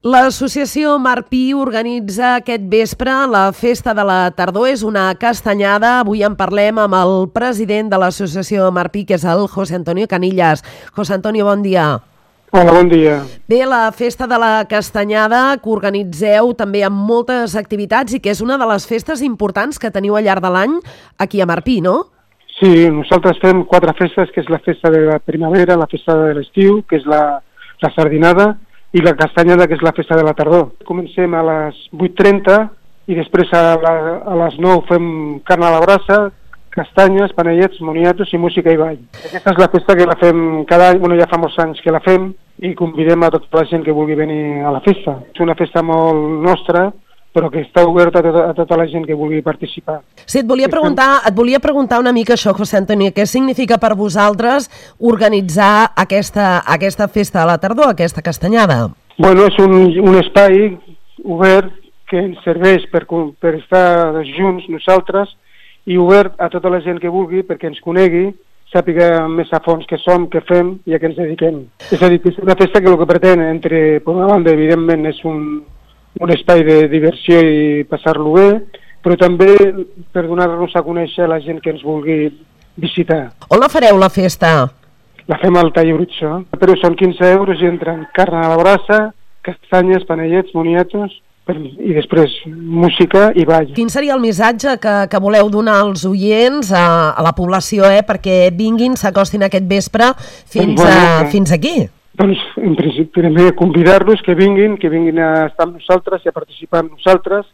L'associació Marpí organitza aquest vespre la Festa de la Tardor. És una castanyada. Avui en parlem amb el president de l'associació Marpí, que és el José Antonio Canillas. José Antonio, bon dia. Hola, bon dia. Bé, la Festa de la Castanyada que organitzeu també amb moltes activitats i que és una de les festes importants que teniu al llarg de l'any aquí a Marpí, no? Sí, nosaltres fem quatre festes, que és la festa de la primavera, la festa de l'estiu, que és la, la sardinada, i la castanyada, que és la festa de la tardor. Comencem a les 8.30 i després a, la, a les 9 fem carn a la brasa, castanyes, panellets, moniatos i música i ball. Aquesta és la festa que la fem cada any, bueno, ja fa molts anys que la fem i convidem a tota la gent que vulgui venir a la festa. És una festa molt nostra, però que està oberta a tota, a tota la gent que vulgui participar. Sí, et volia preguntar, et volia preguntar una mica això, José Antonio, què significa per vosaltres organitzar aquesta, aquesta festa de la tardor, aquesta castanyada? Bueno, és un, un espai obert que ens serveix per, per estar junts nosaltres i obert a tota la gent que vulgui perquè ens conegui, sàpiga més a fons què som, què fem i a què ens dediquem. És a dir, és una festa que el que pretén, entre, per una banda, evidentment, és un, un espai de diversió i passar-lo bé, però també per donar-nos a conèixer a la gent que ens vulgui visitar. On la fareu, la festa? La fem al Taller Brutxo, però són 15 euros i entren carn a la brasa, castanyes, panellets, moniatos, i després música i ball. Quin seria el missatge que, que voleu donar als oients, a, a la població, eh, perquè vinguin, s'acostin aquest vespre fins, Bueno, a, fins aquí? Doncs, en principi, primer convidar-los que vinguin, que vinguin a estar amb nosaltres i a participar amb nosaltres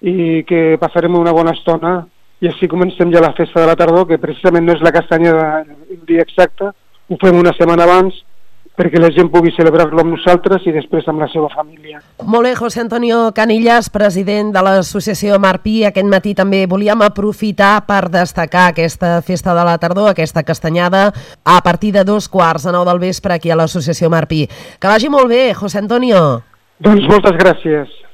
i que passarem una bona estona. I així comencem ja la festa de la tardor, que precisament no és la castanyada el dia exacte, ho fem una setmana abans perquè la gent pugui celebrar-lo amb nosaltres i després amb la seva família. Molt bé, José Antonio Canillas, president de l'associació Marpí. Aquest matí també volíem aprofitar per destacar aquesta festa de la tardor, aquesta castanyada, a partir de dos quarts a nou del vespre aquí a l'associació Marpí. Que vagi molt bé, José Antonio. Doncs moltes gràcies.